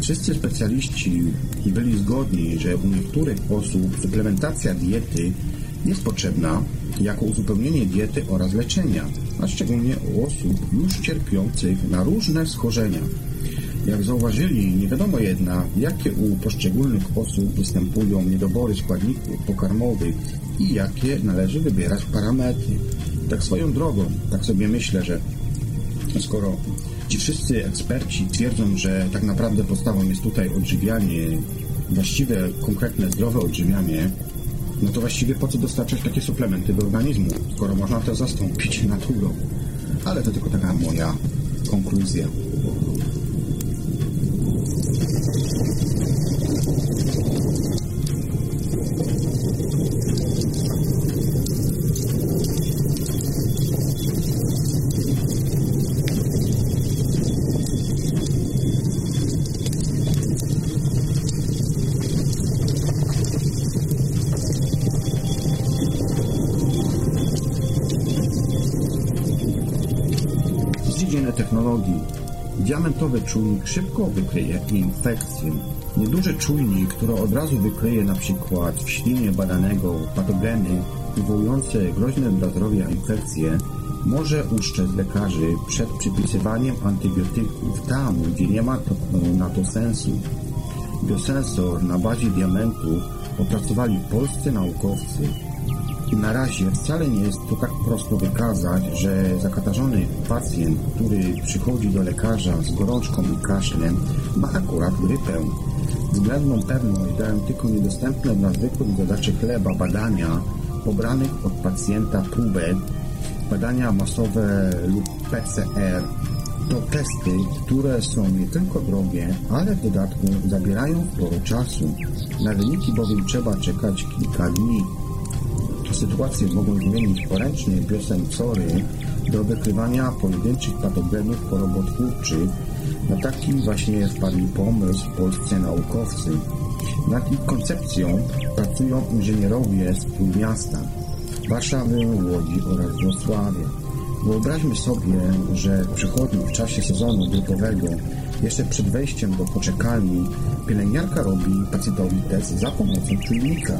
Wszyscy specjaliści byli zgodni, że u niektórych osób suplementacja diety jest potrzebna jako uzupełnienie diety oraz leczenia, a szczególnie u osób już cierpiących na różne schorzenia. Jak zauważyli, nie wiadomo jednak, jakie u poszczególnych osób występują niedobory składników pokarmowych i jakie należy wybierać parametry. Tak swoją drogą, tak sobie myślę, że skoro ci wszyscy eksperci twierdzą, że tak naprawdę podstawą jest tutaj odżywianie, właściwe, konkretne, zdrowe odżywianie, no to właściwie po co dostarczać takie suplementy do organizmu, skoro można to zastąpić naturą. Ale to tylko taka moja konkluzja. Diamentowy czujnik szybko wykryje infekcję. Nieduży czujnik, który od razu wykryje na przykład w ślinie badanego patogeny wywołujące groźne dla zdrowia infekcje, może ustrzec lekarzy przed przypisywaniem antybiotyków tam, gdzie nie ma to, na to sensu. Biosensor na bazie diamentu opracowali polscy naukowcy na razie wcale nie jest to tak prosto wykazać, że zakatarzony pacjent, który przychodzi do lekarza z gorączką i kaszlem, ma akurat grypę. Względną pewność dają tylko niedostępne dla zwykłych zadaczy chleba badania pobranych od pacjenta próbek, badania masowe lub PCR. To testy, które są nie tylko drogie, ale w dodatku zabierają sporo czasu. Na wyniki bowiem trzeba czekać kilka dni sytuację mogą zmienić poręczne biosensory do wykrywania pojedynczych patogenów chorobotwórczych. Na taki właśnie wpadli pomysł polscy naukowcy. Nad ich koncepcją pracują inżynierowie z miasta Warszawy, Łodzi oraz Wrocławia. Wyobraźmy sobie, że przychodni w czasie sezonu grypowego, jeszcze przed wejściem do poczekalni, pielęgniarka robi pacjentowi test za pomocą czujnika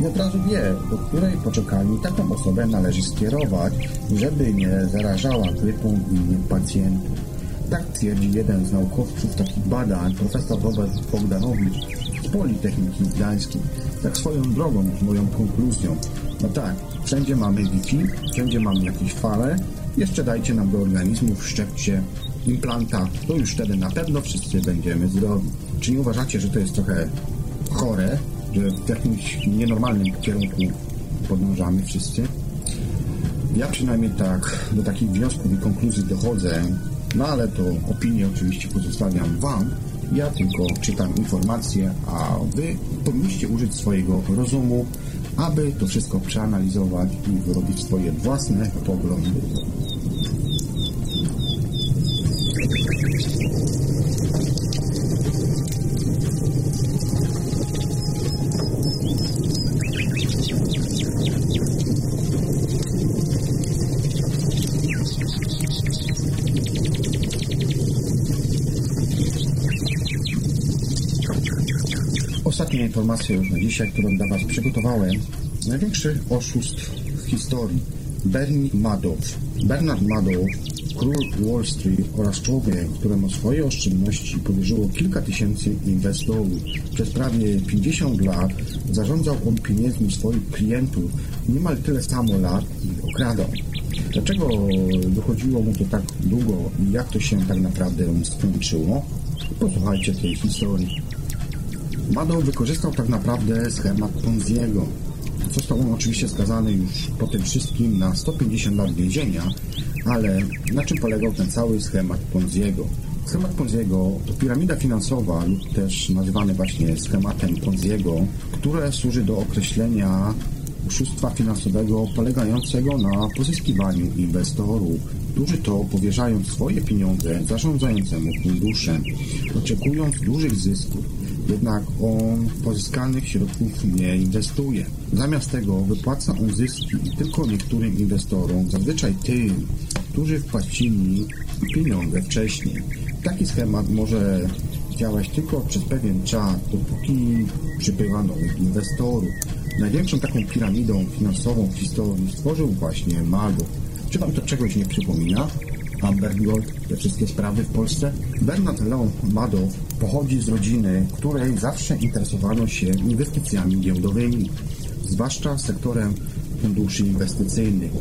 i od razu wie, do której poczekalni taką osobę należy skierować, żeby nie zarażała grypą innych pacjentów. Tak twierdzi jeden z naukowców takich badań, profesor Robert Bogdanowicz z Politechniki Gdańskiej. Tak swoją drogą, moją konkluzją. No tak, wszędzie mamy Wi-Fi, wszędzie mamy jakieś fale, jeszcze dajcie nam do organizmu, wszczepcie implanta, to już wtedy na pewno wszyscy będziemy zdrowi. Czy nie uważacie, że to jest trochę chore, że w jakimś nienormalnym kierunku podążamy wszyscy. Ja przynajmniej tak do takich wniosków i konkluzji dochodzę, no ale to opinię oczywiście pozostawiam Wam. Ja tylko czytam informacje, a Wy powinniście użyć swojego rozumu, aby to wszystko przeanalizować i wyrobić swoje własne poglądy. Ostatnia informacja już na dzisiaj, którą dla Was przygotowałem. Największy oszust w historii. Bernie Madoff. Bernard Madoff, król Wall Street oraz człowiek, któremu swoje oszczędności powierzyło kilka tysięcy inwestorów. Przez prawie 50 lat zarządzał on pieniędzmi swoich klientów niemal tyle samo lat i okradał. Dlaczego dochodziło mu to tak długo i jak to się tak naprawdę skończyło? Posłuchajcie tej historii. Madow wykorzystał tak naprawdę schemat Ponziego. Został on oczywiście skazany już po tym wszystkim na 150 lat więzienia, ale na czym polegał ten cały schemat Ponziego? Schemat Ponziego to piramida finansowa lub też nazywany właśnie schematem Ponziego, które służy do określenia oszustwa finansowego polegającego na pozyskiwaniu inwestorów, którzy to powierzają swoje pieniądze zarządzającemu funduszem, oczekując dużych zysków. Jednak on pozyskanych środków nie inwestuje. Zamiast tego wypłaca on zyski tylko niektórym inwestorom, zazwyczaj tym, którzy wpłacili pieniądze wcześniej. Taki schemat może działać tylko przez pewien czas, dopóki przybywa nowych inwestorów. Największą taką piramidą finansową w historii stworzył właśnie Madoff. Czy Wam to czegoś nie przypomina? Amber Gold, te wszystkie sprawy w Polsce? Bernard Leon Madoff pochodzi z rodziny, której zawsze interesowano się inwestycjami giełdowymi, zwłaszcza sektorem funduszy inwestycyjnych.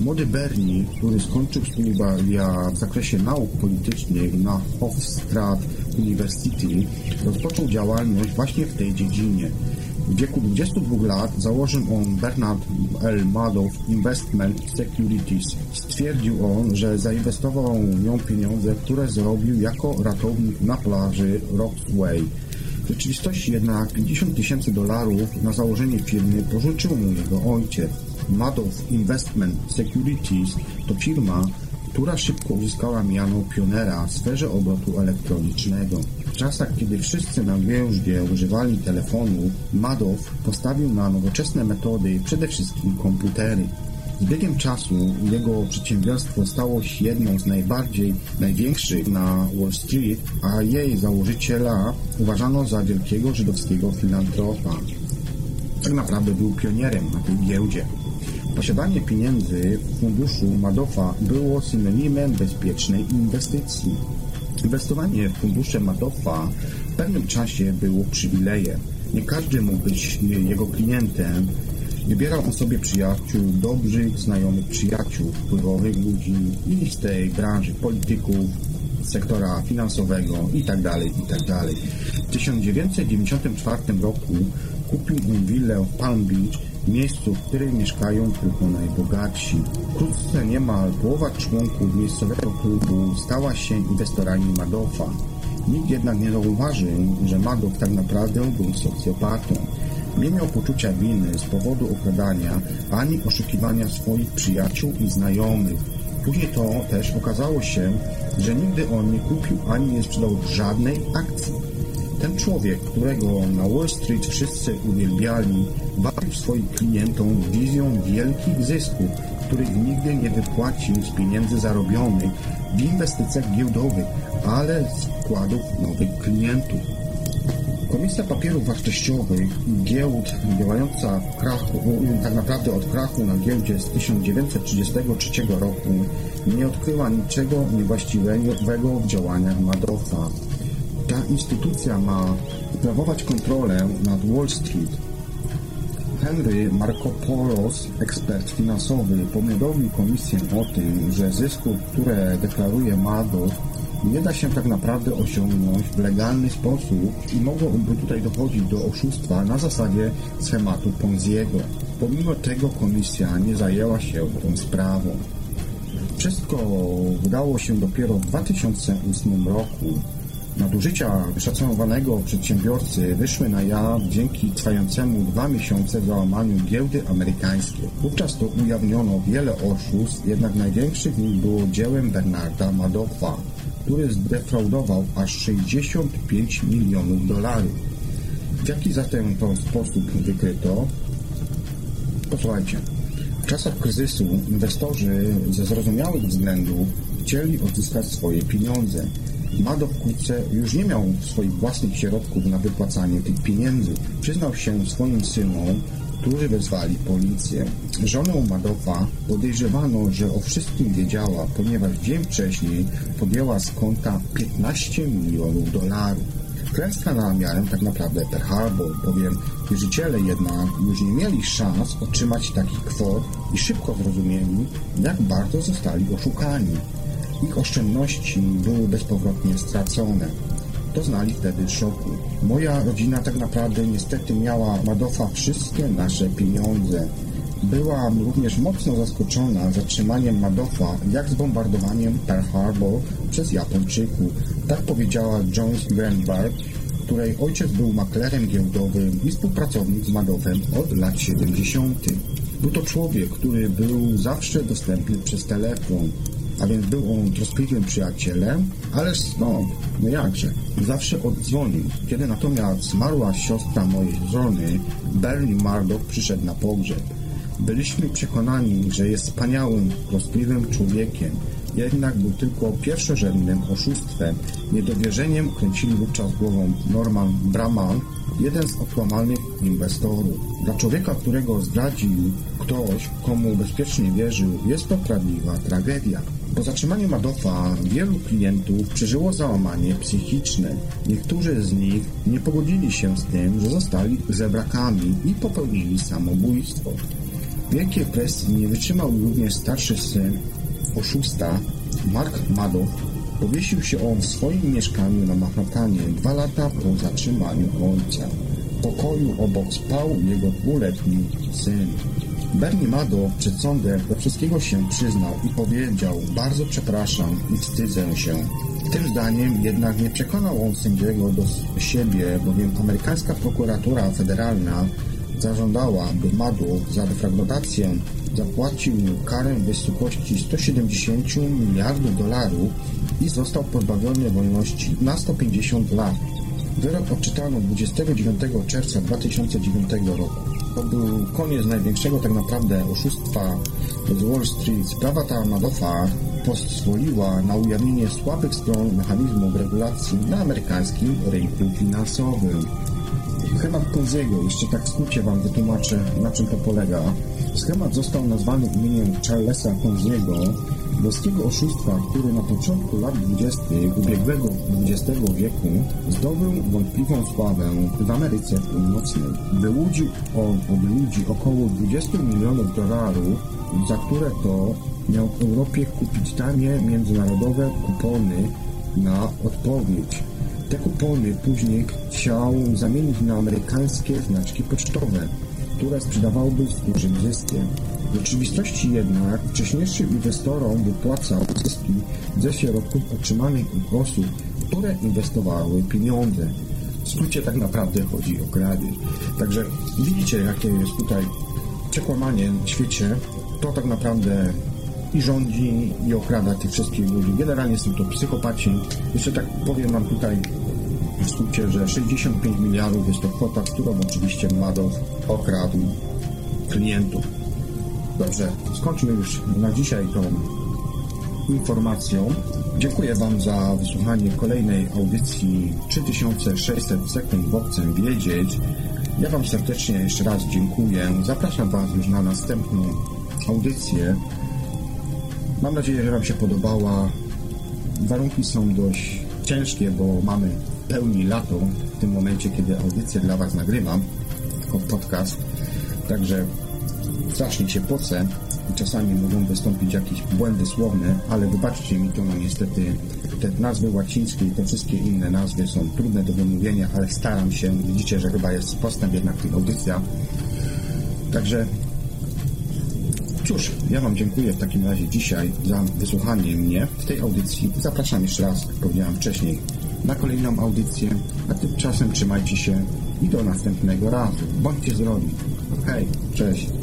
Młody Bernie, który skończył studia w zakresie nauk politycznych na Hofstraat University, rozpoczął działalność właśnie w tej dziedzinie. W wieku 22 lat założył on Bernard L. Madoff Investment Securities. Stwierdził on, że zainwestował w nią pieniądze, które zrobił jako ratownik na plaży Rockaway. W rzeczywistości jednak 50 tysięcy dolarów na założenie firmy pożyczył mu jego ojciec. Madoff Investment Securities to firma, która szybko uzyskała miano pionera w sferze obrotu elektronicznego. W czasach, kiedy wszyscy na giełdzie używali telefonu, Madoff postawił na nowoczesne metody, przede wszystkim komputery. Z biegiem czasu jego przedsiębiorstwo stało się jedną z najbardziej największych na Wall Street, a jej założyciela uważano za wielkiego żydowskiego filantropa. Tak naprawdę był pionierem na tej giełdzie. Posiadanie pieniędzy w funduszu Madoffa było synonimem bezpiecznej inwestycji. Inwestowanie w fundusze Madoffa w pewnym czasie było przywilejem. Nie każdy mógł być jego klientem. Wybierał on sobie przyjaciół, dobrych, znajomych przyjaciół, wpływowych ludzi i z tej branży polityków, sektora finansowego itd. itd. W 1994 roku kupił on willę w Palm Beach miejscu, w którym mieszkają tylko najbogatsi. Wkrótce niemal połowa członków miejscowego klubu stała się inwestorami Madoffa. Nikt jednak nie zauważył, że Madoff tak naprawdę był socjopatą. Nie miał poczucia winy z powodu okradania ani oszukiwania swoich przyjaciół i znajomych. Później to też okazało się, że nigdy on nie kupił ani nie sprzedał żadnej akcji. Ten człowiek, którego na Wall Street wszyscy uwielbiali, bawił swoich klientom wizją wielkich zysków, których nigdy nie wypłacił z pieniędzy zarobionych w inwestycjach giełdowych, ale z wkładów nowych klientów. Komisja Papierów Wartościowych Giełd działająca w krachu, tak naprawdę od krachu na giełdzie z 1933 roku nie odkryła niczego niewłaściwego w działaniach Madoffa. Ta instytucja ma sprawować kontrolę nad Wall Street. Henry Markopoulos, ekspert finansowy, powiadomił komisję o tym, że zysków, które deklaruje Madoff, nie da się tak naprawdę osiągnąć w legalny sposób i mogłoby tutaj dochodzić do oszustwa na zasadzie schematu Ponziego. Pomimo tego komisja nie zajęła się tą sprawą. Wszystko udało się dopiero w 2008 roku, Nadużycia szacowanego przedsiębiorcy wyszły na jaw dzięki trwającemu dwa miesiące załamaniu giełdy amerykańskiej. Wówczas to ujawniono wiele oszustw, jednak największy z nich było dziełem Bernarda Madoffa, który zdefraudował aż 65 milionów dolarów. W jaki zatem to sposób wykryto? Posłuchajcie. W czasach kryzysu inwestorzy ze zrozumiałych względów chcieli odzyskać swoje pieniądze. Mado wkrótce już nie miał swoich własnych środków na wypłacanie tych pieniędzy. Przyznał się swoim synom, którzy wezwali policję. Żoną Madoffa podejrzewano, że o wszystkim wiedziała, ponieważ dzień wcześniej podjęła z konta 15 milionów dolarów. Klęska na miarę tak naprawdę Pearl Harbor, bowiem wierzyciele jednak już nie mieli szans otrzymać takich kwot i szybko zrozumieli, jak bardzo zostali oszukani. Ich oszczędności były bezpowrotnie stracone. doznali wtedy szoku. Moja rodzina tak naprawdę niestety miała Madoffa wszystkie nasze pieniądze. Byłam również mocno zaskoczona zatrzymaniem Madoffa, jak z bombardowaniem Pearl Harbor przez Japończyków. Tak powiedziała Jones Greenberg, której ojciec był maklerem giełdowym i współpracownik z Madoffem od lat 70. Był to człowiek, który był zawsze dostępny przez telefon, a więc był on troskliwym przyjacielem, ależ skąd? No jakże? Zawsze oddzwonił. Kiedy natomiast zmarła siostra mojej żony, Bernie Murdoch przyszedł na pogrzeb. Byliśmy przekonani, że jest wspaniałym, troskliwym człowiekiem, jednak był tylko pierwszorzędnym oszustwem. Niedowierzeniem kręcili wówczas głową Norman Braman, jeden z okłamanych inwestorów. Dla człowieka, którego zdradził ktoś, komu bezpiecznie wierzył, jest to prawdziwa tragedia. Po zatrzymaniu Madoffa wielu klientów przeżyło załamanie psychiczne. Niektórzy z nich nie pogodzili się z tym, że zostali żebrakami i popełnili samobójstwo. Wielkiej presji nie wytrzymał również starszy syn oszusta Mark Madoff. Powiesił się on w swoim mieszkaniu na Manhattanie dwa lata po zatrzymaniu ojca. W pokoju obok spał jego dwuletni syn. Bernie Madoff przed sądem do wszystkiego się przyznał i powiedział bardzo przepraszam i wstydzę się. Tym zdaniem jednak nie przekonał on sędziego do siebie, bowiem amerykańska prokuratura federalna zażądała, by Madoff za defraudację zapłacił karę w wysokości 170 miliardów dolarów i został pozbawiony wolności na 150 lat. Wyrok odczytano 29 czerwca 2009 roku. To był koniec największego tak naprawdę oszustwa z Wall Street. Sprawa ta Madoffa pozwoliła na ujawnienie słabych stron mechanizmów regulacji na amerykańskim rynku finansowym. Schemat Ponziego, jeszcze tak w skrócie Wam wytłumaczę, na czym to polega. Schemat został nazwany imieniem Charlesa Ponziego, włoskiego oszustwa, który na początku lat 20. ubiegłego XX wieku zdobył wątpliwą sławę w Ameryce Północnej. Wyłudził od ludzi około 20 milionów dolarów, za które to miał w Europie kupić tanie międzynarodowe kupony na odpowiedź. Te kupony później chciał zamienić na amerykańskie znaczki pocztowe, które sprzedawałyby z dużym zyskiem. W rzeczywistości jednak wcześniejszym inwestorom wypłacał zyski ze środków otrzymanych od osób, które inwestowały pieniądze. W skrócie tak naprawdę chodzi o kradzież. Także widzicie, jakie jest tutaj przekłamanie w świecie. To tak naprawdę i rządzi, i okrada tych wszystkich ludzi. Generalnie są to psychopaci. Jeszcze tak powiem Wam tutaj w skrócie, że 65 miliardów jest to kwota, którą oczywiście Madoff okradł klientów. Dobrze, skończmy już na dzisiaj tą informacją. Dziękuję Wam za wysłuchanie kolejnej audycji 3600 sekund bokcem wiedzieć. Ja Wam serdecznie jeszcze raz dziękuję. Zapraszam Was już na następną audycję. Mam nadzieję, że Wam się podobała. Warunki są dość ciężkie, bo mamy pełni lato w tym momencie, kiedy audycję dla Was nagrywam, jako podcast. Także strasznie się pocę i czasami mogą wystąpić jakieś błędy słowne, ale wybaczcie mi to, no niestety te nazwy łacińskie i te wszystkie inne nazwy są trudne do wymówienia, ale staram się, widzicie, że chyba jest postęp jednak w tych. Także cóż, ja Wam dziękuję w takim razie dzisiaj za wysłuchanie mnie w tej audycji. Zapraszam jeszcze raz, jak powiedziałem wcześniej, na kolejną audycję, a tymczasem trzymajcie się i do następnego razu. Bądźcie zdrowi. Hej, cześć.